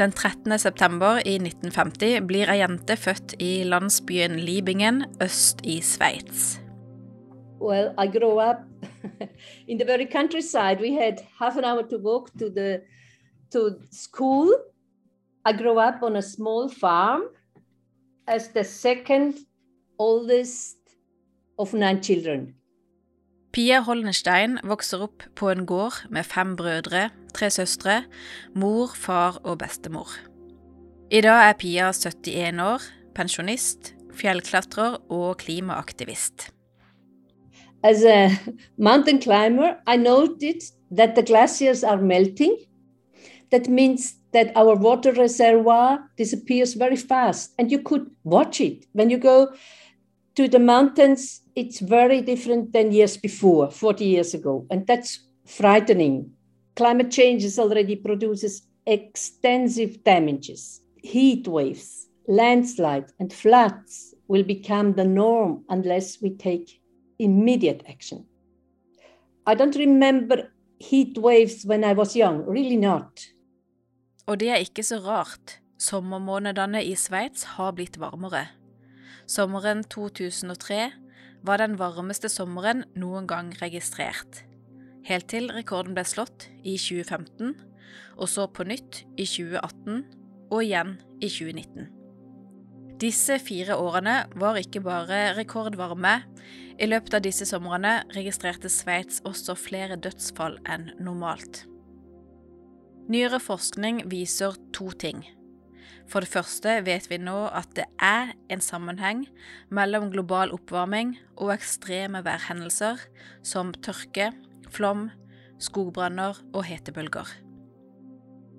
Den 13. september i 1950 blir ei jente født i landsbyen Libingen øst i Sveits. Well, I grew up in the very countryside. We had half an hour to walk to the to school. I grew up on a small farm as the second oldest of nine children. Pia Holnestein vokser opp på en gård med fem brødre, tre søstre, mor, far og bestemor. I dag er Pia 71 år, pensjonist, fjellklatrer og klimaaktivist. As a mountain climber, I noted that the glaciers are melting. That means that our water reservoir disappears very fast, and you could watch it. When you go to the mountains, it's very different than years before, 40 years ago, and that's frightening. Climate change already produces extensive damages. Heat waves, landslides, and floods will become the norm unless we take immediate action. I don't remember heat waves when I was young, really not. Og det er ikke så rart. Sommermånedene i Sveits har blitt varmere. Sommeren 2003 var den varmeste sommeren noen gang registrert. Helt til rekorden ble slått i 2015, og så på nytt i 2018 og igjen i 2019. Disse fire årene var ikke bare rekordvarme. I løpet av disse somrene registrerte Sveits også flere dødsfall enn normalt. Nyere forskning viser to ting. For det første vet vi nå at det er en sammenheng mellom global oppvarming og ekstreme værhendelser som tørke, flom, skogbranner og hetebølger.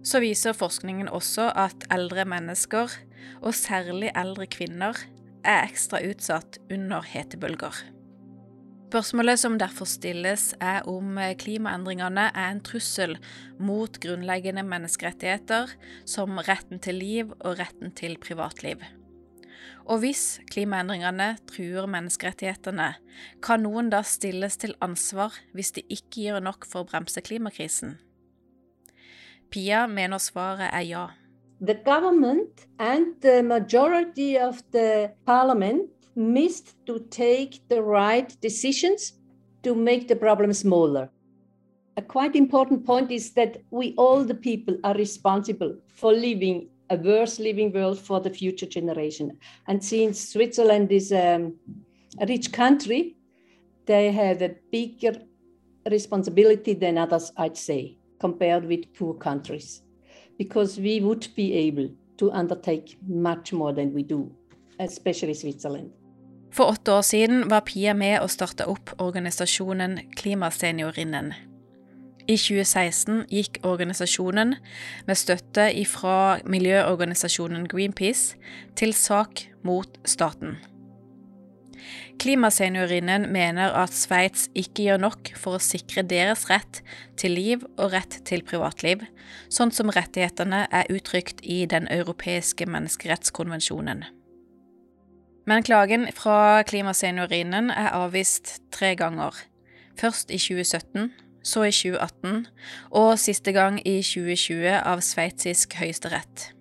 Så viser forskningen også at eldre mennesker, og særlig eldre kvinner, er ekstra utsatt under hetebølger. Spørsmålet som derfor stilles, er om klimaendringene er en trussel mot grunnleggende menneskerettigheter som retten til liv og retten til privatliv. Og hvis klimaendringene truer menneskerettighetene, kan noen da stilles til ansvar hvis de ikke gjør nok for å bremse klimakrisen? Pia mener svaret er ja. The government and the majority of the parliament missed to take the right decisions to make the problem smaller. A quite important point is that we all the people are responsible for living a worse living world for the future generation. And since Switzerland is um, a rich country, they have a bigger responsibility than others, I'd say, compared with poor countries, because we would be able to undertake much more than we do, especially Switzerland. For åtte år siden var Pia med og starta opp organisasjonen Klimaseniorinnen. I 2016 gikk organisasjonen, med støtte fra miljøorganisasjonen Greenpeace, til sak mot staten. Klimaseniorinnen mener at Sveits ikke gjør nok for å sikre deres rett til liv og rett til privatliv, sånn som rettighetene er uttrykt i Den europeiske menneskerettskonvensjonen. Men klagen fra Klimaseniorinnen er avvist tre ganger. Først i 2017, så i 2018 og siste gang i 2020 av sveitsisk høyesterett.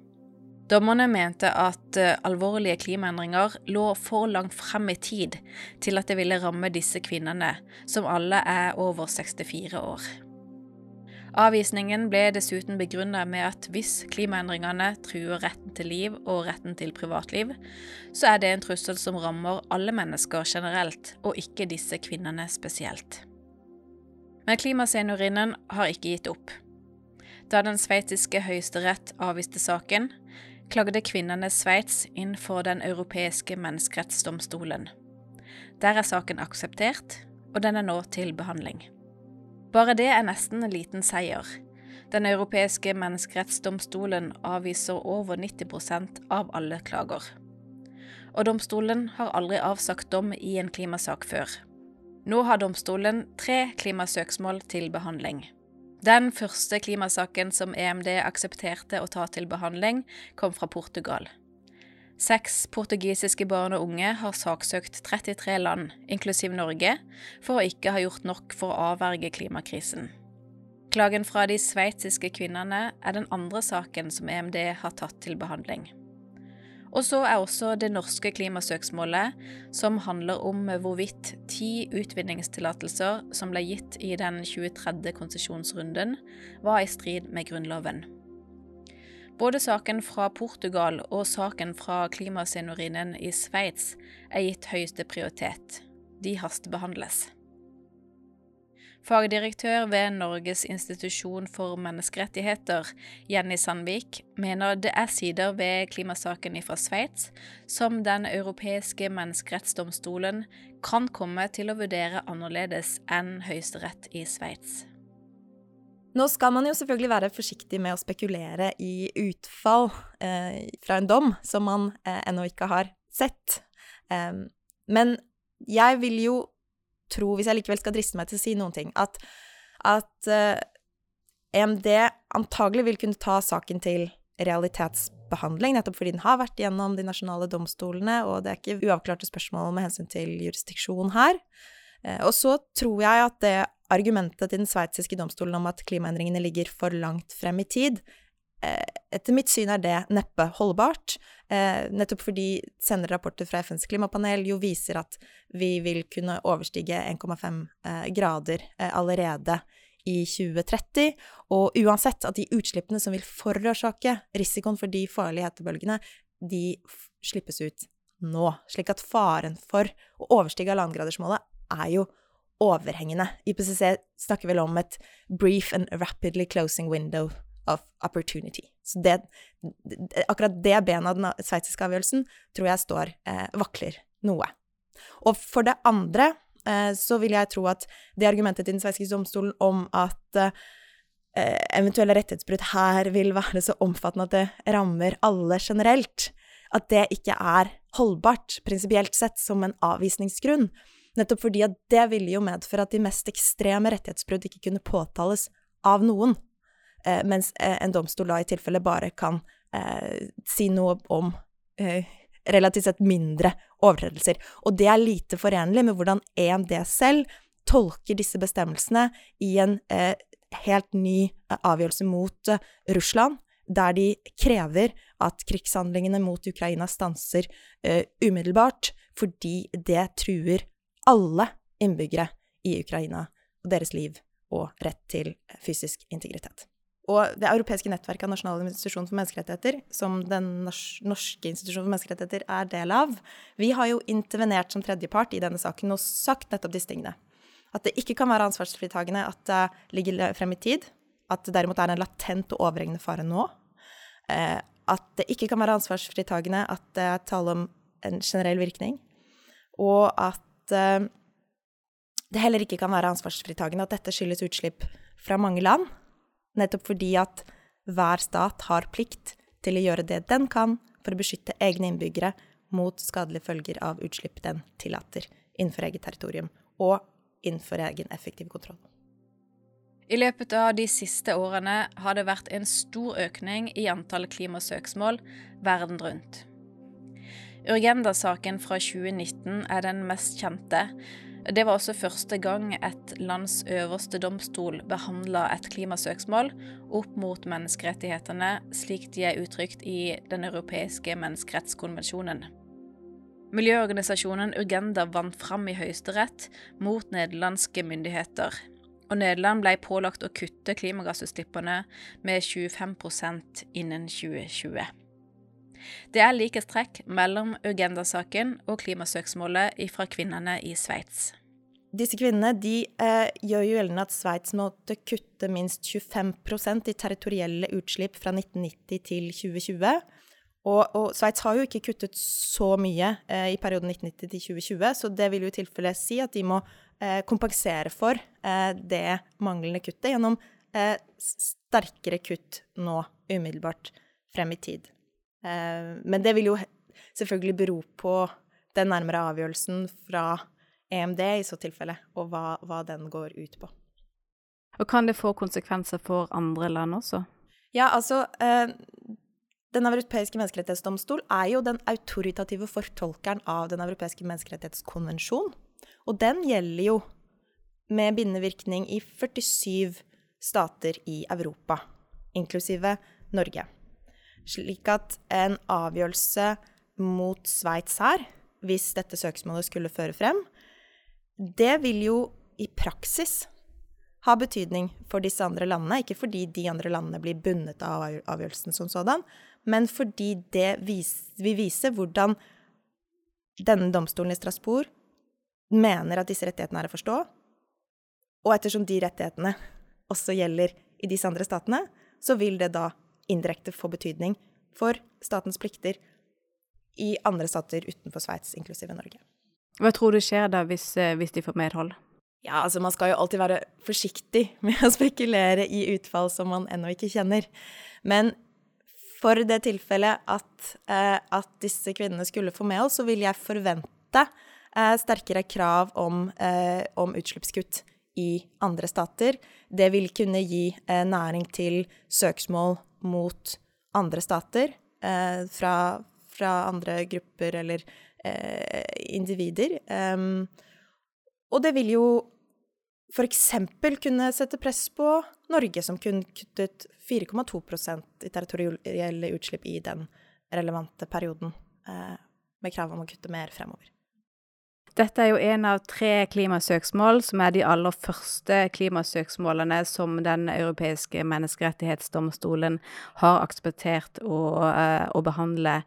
Dommerne mente at uh, alvorlige klimaendringer lå for langt frem i tid til at det ville ramme disse kvinnene, som alle er over 64 år. Avvisningen ble dessuten begrunnet med at hvis klimaendringene truer retten til liv og retten til privatliv, så er det en trussel som rammer alle mennesker generelt, og ikke disse kvinnene spesielt. Men klimaseniorinnen har ikke gitt opp. Da den sveitsiske høyesterett avviste saken, klagde kvinnene Sveits inn for Den europeiske menneskerettsdomstolen. Der er saken akseptert, og den er nå til behandling. Bare det er nesten en liten seier. Den europeiske menneskerettsdomstolen avviser over 90% av alle klager. Og domstolen har aldri avsagt dom i en klimasak før. Nå har domstolen tre klimasøksmål til behandling. Den første klimasaken som EMD aksepterte å ta til behandling, kom fra Portugal. Seks portugisiske barn og unge har saksøkt 33 land, inklusiv Norge, for å ikke ha gjort nok for å avverge klimakrisen. Klagen fra de sveitsiske kvinnene er den andre saken som EMD har tatt til behandling. Og så er også det norske klimasøksmålet, som handler om hvorvidt ti utvinningstillatelser som ble gitt i den 23. konsesjonsrunden, var i strid med Grunnloven. Både saken fra Portugal og saken fra klimasenorinen i Sveits er gitt høyeste prioritet. De hastebehandles. Fagdirektør ved Norges institusjon for menneskerettigheter, Jenny Sandvik, mener det er sider ved klimasaken fra Sveits som Den europeiske menneskerettsdomstolen kan komme til å vurdere annerledes enn Høyesterett i Sveits. Nå skal man jo selvfølgelig være forsiktig med å spekulere i utfall eh, fra en dom som man eh, ennå ikke har sett. Eh, men jeg vil jo tro, hvis jeg likevel skal driste meg til å si noen ting, at, at EMD eh, antagelig vil kunne ta saken til realitetsbehandling, nettopp fordi den har vært gjennom de nasjonale domstolene, og det er ikke uavklarte spørsmål med hensyn til jurisdiksjon her. Eh, og så tror jeg at det argumentet til den sveitsiske domstolen om at klimaendringene ligger for langt frem i tid, Eh, etter mitt syn er det neppe holdbart, eh, nettopp fordi senere rapporter fra FNs klimapanel jo viser at vi vil kunne overstige 1,5 eh, grader allerede i 2030, og uansett at de utslippene som vil forårsake risikoen for de farlige hetebølgene, de slippes ut nå. Slik at faren for å overstige halvannengradersmålet er jo overhengende. IPCC snakker vel om et brief and rapidly closing window of opportunity. Så det, akkurat det benet av den sveitsiske avgjørelsen tror jeg står eh, vakler noe. Og for det andre eh, så vil jeg tro at det argumentet til den sveitsiske domstolen om at eh, eventuelle rettighetsbrudd her vil være så omfattende at det rammer alle generelt, at det ikke er holdbart prinsipielt sett som en avvisningsgrunn. Nettopp fordi at det ville jo medføre at de mest ekstreme rettighetsbrudd ikke kunne påtales av noen. Eh, mens eh, en domstol da i tilfelle bare kan eh, si noe om relativt sett mindre overtredelser. Og det er lite forenlig med hvordan EMD selv tolker disse bestemmelsene i en eh, helt ny eh, avgjørelse mot eh, Russland, der de krever at krigshandlingene mot Ukraina stanser umiddelbart, fordi det truer alle innbyggere i Ukraina og deres liv og rett til fysisk integritet. Og det europeiske nettverket av nasjonale institusjon for menneskerettigheter, som den norske institusjonen for menneskerettigheter er del av, vi har jo intervenert som tredjepart i denne saken og sagt nettopp disse tingene. At det ikke kan være ansvarsfritagende at det ligger frem i tid. At det derimot er en latent og overhengende fare nå. Eh, at det ikke kan være ansvarsfritagende at det er tale om en generell virkning. Og at eh, det heller ikke kan være ansvarsfritagende at dette skyldes utslipp fra mange land nettopp fordi at hver stat har plikt til å gjøre det den kan for å beskytte egne innbyggere mot skadelige følger av utslipp den tillater innenfor eget territorium, og innenfor egen effektiv kontroll. I løpet av de siste årene har det vært en stor økning i antall klimasøksmål verden rundt. Urgenda-saken fra 2019 er den mest kjente, det var også første gang et lands øverste domstol behandla et klimasøksmål opp mot menneskerettighetene slik de er uttrykt i Den europeiske menneskerettskonvensjonen. Miljøorganisasjonen Urgenda vant fram i Høyesterett mot nederlandske myndigheter, og Nederland ble pålagt å kutte klimagassutslippene med 25% innen 2020. Det er likhetstrekk mellom Ugenda-saken og klimasøksmålet fra kvinnene i Sveits. Disse kvinnene de, eh, gjør jo gjeldende at Sveits måtte kutte minst 25% i territorielle utslipp fra 1990 til 2020. Og, og Sveits har jo ikke kuttet så mye eh, i perioden 1990 til 2020, så det vil jo i tilfelle si at de må eh, kompensere for eh, det manglende kuttet gjennom eh, sterkere kutt nå, umiddelbart frem i tid. Eh, men det vil jo selvfølgelig bero på den nærmere avgjørelsen fra EMD i så tilfelle, og hva, hva, den går ut på. Og kan det få konsekvenser for andre land også? Ja, altså eh, Den europeiske menneskerettighetsdomstol er jo den autoritative fortolkeren av Den europeiske menneskerettighetskonvensjon. Og den gjelder jo med bindende virkning i 47 stater i Europa, inklusive Norge. Slik at en avgjørelse mot Sveits her, hvis dette søksmålet skulle føre frem, det vil jo i praksis ha betydning for disse andre landene. Ikke fordi de andre landene blir bundet av avgjørelsen som sådan, men fordi det vil vise hvordan denne domstolen i Strasbourg mener at disse rettighetene er å forstå. Og ettersom de rettighetene også gjelder i disse andre statene, så vil det da indirekte få betydning for statens plikter i andre stater utenfor Sveits, inklusive Norge. Hva tror du skjer da hvis, eh, hvis de får medhold? Ja, altså man skal jo alltid være forsiktig med å spekulere i utfall som man ennå ikke kjenner. Men for det tilfellet at, eh, at disse kvinnene skulle få medhold, så vil jeg forvente eh, sterkere krav om, eh, om, utslippskutt i andre stater. Det vil kunne gi eh, næring til søksmål mot andre stater eh, fra, fra, andre grupper eller eh, individer. og det vil jo f.eks. kunne sette press på Norge, som kun kuttet 4,2% i territorielle utslipp i den relevante perioden, eh, med krav om å kutte mer fremover. Dette er jo en av tre klimasøksmål, som er de aller første klimasøksmålene som Den europeiske menneskerettighetsdomstolen har akseptert å, uh, å, behandle.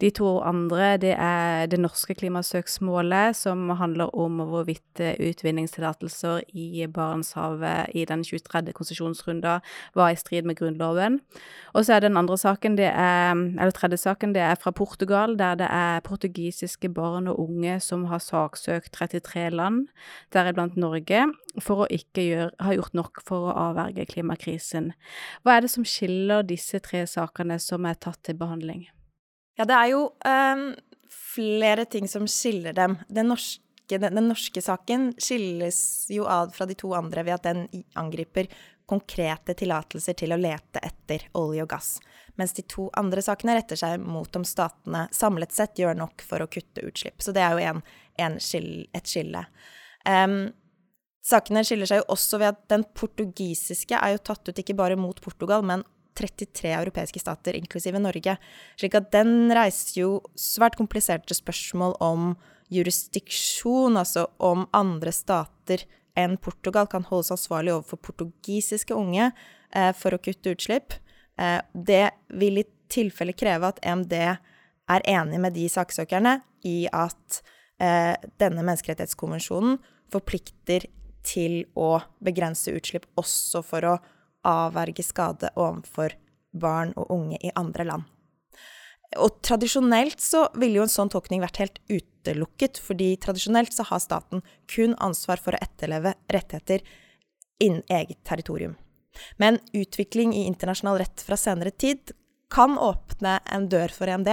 De to andre det er det norske klimasøksmålet, som handler om hvorvidt eh, utvinningstillatelser i Barentshavet i den 23. konsesjonsrunden var i strid med Grunnloven. Og så er den andre saken, det er, eller tredje saken, det er fra Portugal, der det er portugisiske barn og unge som har sak saksøkt 33 land, deriblant Norge, for å ikke gjøre, ha gjort nok for å avverge klimakrisen. Hva er det som skiller disse tre sakene som er tatt til behandling? Ja, det er jo um, flere ting som skiller dem. Den norske, den, norske saken skilles jo ad fra de to andre ved at den angriper konkrete tillatelser til å lete etter olje og gass, mens de to andre sakene retter seg mot om statene samlet sett gjør nok for å kutte utslipp. Så det er jo en, en skill, et skille. Um, sakene skiller seg jo også ved at den portugisiske er jo tatt ut ikke bare mot Portugal, men 33 europeiske stater, inklusive Norge. Slik at den reiser jo svært kompliserte spørsmål om jurisdiksjon, altså om andre stater enn Portugal kan holdes ansvarlig overfor portugisiske unge eh, for å kutte utslipp. Eh, det vil i tilfelle kreve at EMD er enig med de saksøkerne i at denne menneskerettighetskonvensjonen forplikter til å begrense utslipp også for å avverge skade overfor barn og unge i andre land. Og tradisjonelt så ville jo en sånn tolkning vært helt utelukket, fordi tradisjonelt så har staten kun ansvar for å etterleve rettigheter innen eget territorium. Men utvikling i internasjonal rett fra senere tid kan åpne en dør for EMD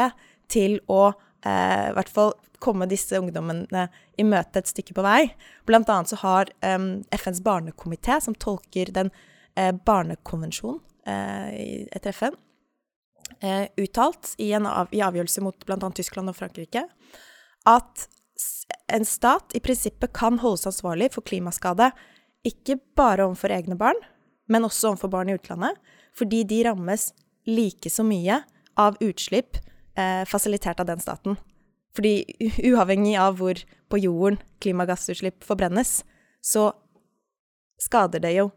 til å eh, hvert fall komme disse ungdommene i møte et stykke på vei. Blant annet så har eh, FNs barnekomité, som tolker den eh, barnekonvensjonen eh, etter FN, eh, uttalt i en av, i avgjørelse mot bl.a. Tyskland og Frankrike at en stat i prinsippet kan holdes ansvarlig for klimaskade ikke bare overfor egne barn, men også overfor barn i utlandet, fordi de rammes like så mye av utslipp eh, fasilitert av den staten. Fordi uavhengig av hvor på jorden klimagassutslipp forbrennes, så skader det jo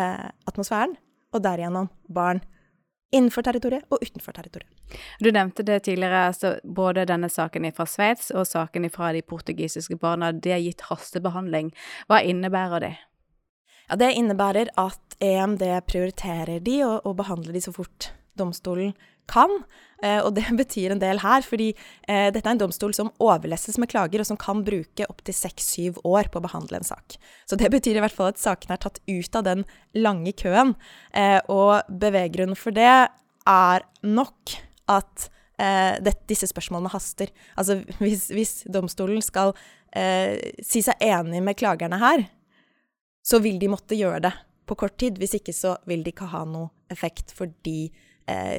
eh, atmosfæren, og derigjennom barn innenfor territoriet og utenfor territoriet. Du nevnte det tidligere, altså både denne saken fra Sveits og saken fra de portugisiske barna. Det er gitt hastebehandling. Hva innebærer det? Ja, Det innebærer at EMD prioriterer de og, og behandler de så fort domstolen kan. Eh, og det betyr en del her, fordi eh, dette er en domstol som overlesses med klager, og som kan bruke opptil seks-syv år på å behandle en sak. Så det betyr i hvert fall at sakene er tatt ut av den lange køen. Eh, og beveggrunnen for det er nok at det, disse spørsmålene haster. Altså hvis, hvis domstolen skal si seg enig med klagerne her, så vil de måtte gjøre det på kort tid. Hvis ikke så vil de ikke ha noe effekt fordi Eh,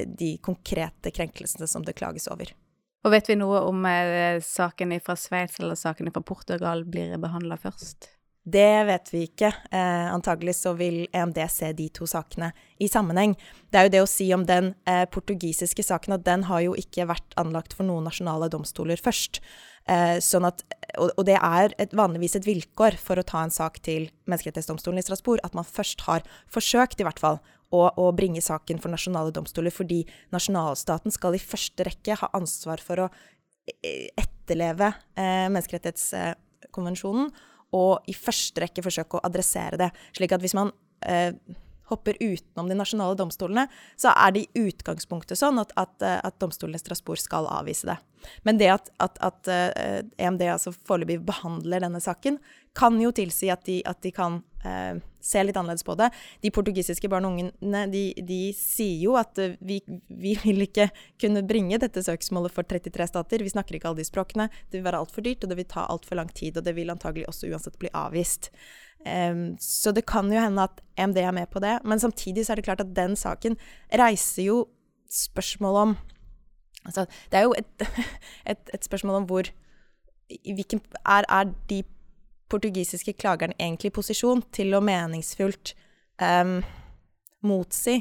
de konkrete krenkelsene som det klages over. Og vet vi noe om eh, saken fra Sveits eller saken fra Portugal blir behandla først? Det vet vi ikke. Eh, antagelig så vil EMD se de to sakene i sammenheng. Det er jo det å si om den eh, portugisiske saken at den har jo ikke vært anlagt for noen nasjonale domstoler først. Eh, sånn at, og, og, det er et, vanligvis et vilkår for å ta en sak til Menneskerettighetsdomstolen i Strasbourg, at man først har forsøkt, i hvert fall, å, å bringe saken for nasjonale domstoler, fordi nasjonalstaten skal i første rekke ha ansvar for å eh, etterleve eh, menneskerettighetskonvensjonen og i første rekke forsøke å adressere det. Slik at hvis man eh, hopper utenom de nasjonale domstolene, så er det i utgangspunktet sånn at, at, eh, at domstolen i Strasbourg skal avvise det. Men det at, at, at uh, EMD altså foreløpig behandler denne saken, kan jo tilsi at de, de kan uh, se litt annerledes på det. De portugisiske barn og ungene de, de sier jo at uh, vi, vi, vil ikke kunne bringe dette søksmålet for 33 stater. Vi snakker ikke alle de språkene. Det vil være altfor dyrt, og det vil ta altfor lang tid. Og det vil antagelig også uansett bli avvist. Um, så det kan jo hende at MD er med på det. Men samtidig så er det klart at den saken reiser jo spørsmål om Altså, det er jo et, et, et spørsmål om hvor hvilken, er, er, de portugisiske klageren egentlig i posisjon til å meningsfullt um, motsi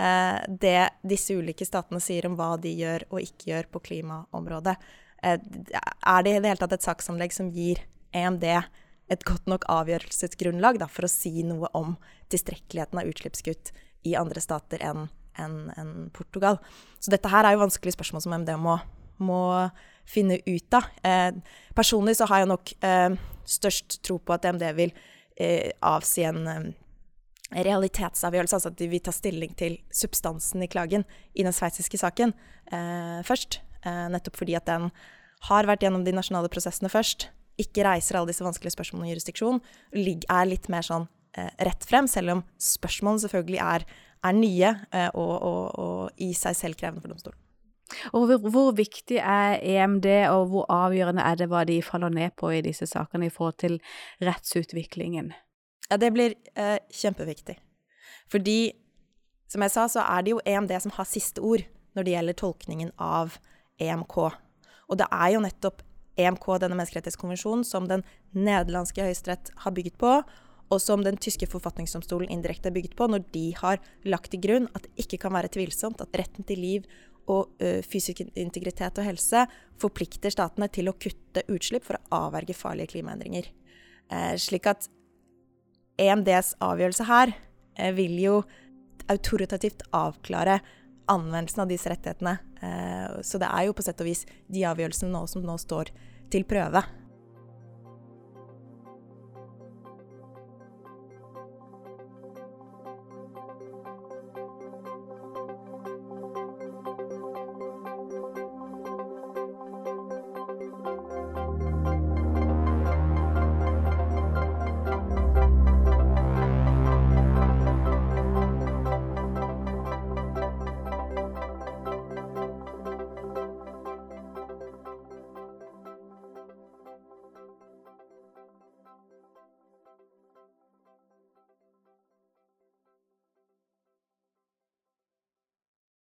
uh, det disse ulike statene sier om hva de gjør og ikke gjør på klimaområdet? Uh, er det i det hele tatt et saksanlegg som gir EMD et godt nok avgjørelsesgrunnlag da, for å si noe om tilstrekkeligheten av utslippskutt i andre stater enn en, en Portugal. Så dette her er jo vanskelige spørsmål som EMD må, må finne ut av. Eh, personlig så har jeg nok eh, størst tro på at MD vil eh, avsi en eh, realitetsavgjørelse, altså at de vil ta stilling til substansen i klagen i den sveitsiske saken eh, først. Eh, nettopp fordi at den har vært gjennom de nasjonale prosessene først ikke reiser alle disse vanskelige spørsmålene om jurisdiksjon, er litt mer sånn rett frem, selv om spørsmålene selvfølgelig er, er nye og, og, og, i seg selv krevende for domstolen. Og hvor, viktig er EMD, og hvor avgjørende er det hva de faller ned på i disse sakene i forhold til rettsutviklingen? Ja, det blir eh, kjempeviktig. Fordi, som jeg sa, så er det jo EMD som har siste ord når det gjelder tolkningen av EMK. Og det er jo nettopp EMK, denne menneskerettighetskonvensjonen, som den nederlandske høyesterett har bygget på, og som den tyske forfatningsdomstolen indirekte har bygget på, når de har lagt til grunn at det ikke kan være tvilsomt at retten til liv og fysisk integritet og helse forplikter statene til å kutte utslipp for å avverge farlige klimaendringer. Eh, slik at EMDs avgjørelse her eh, vil jo autoritativt avklare anvendelsen av disse rettighetene. Eh, så det er jo på sett og vis de avgjørelsene nå som nå står til prøve.